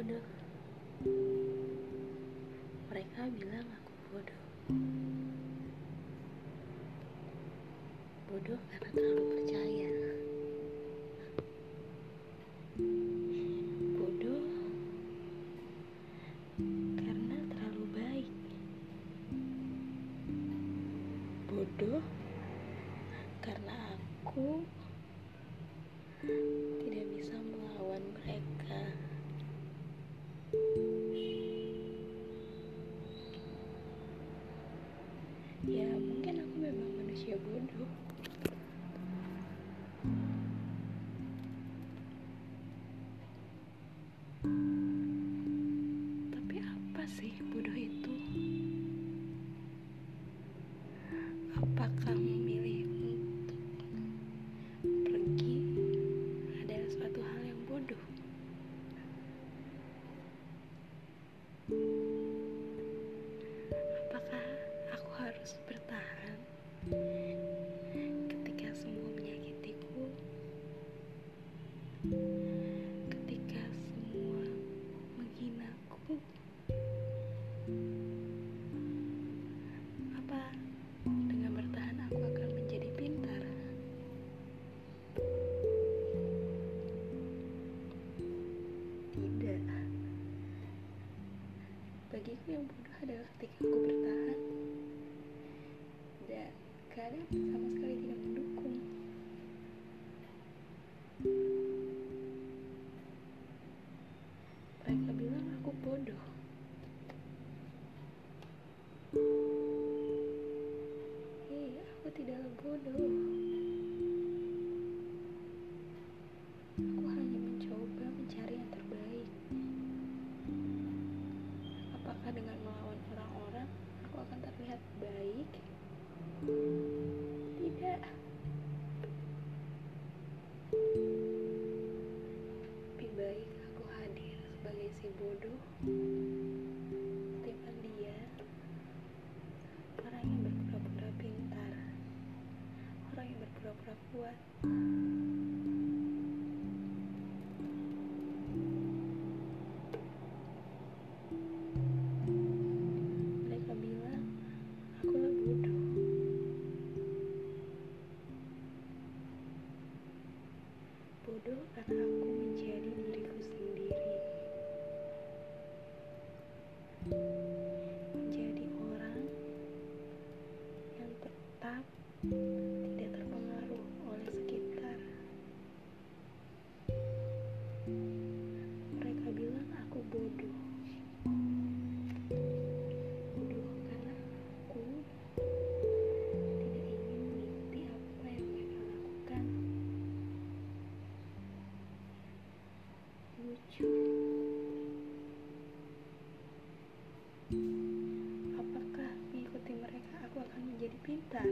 bodoh. Mereka bilang aku bodoh. Bodoh karena terlalu percaya. Bodoh karena terlalu baik. Bodoh karena aku ya mungkin aku memang manusia bodoh. Tapi apa sih bodoh itu? Apakah tidak. Bagiku yang bodoh adalah ketika aku bertahan. Dan keadaan sama sekali tidak mendukung. Mereka bilang aku bodoh. Hei aku tidaklah bodoh dengan melawan orang-orang aku akan terlihat baik? Tidak. Lebih baik aku hadir sebagai si bodoh. Ketimbang dia orang yang berpura-pura pintar orang yang berpura-pura kuat bodoh karena aku menjadi diriku sendiri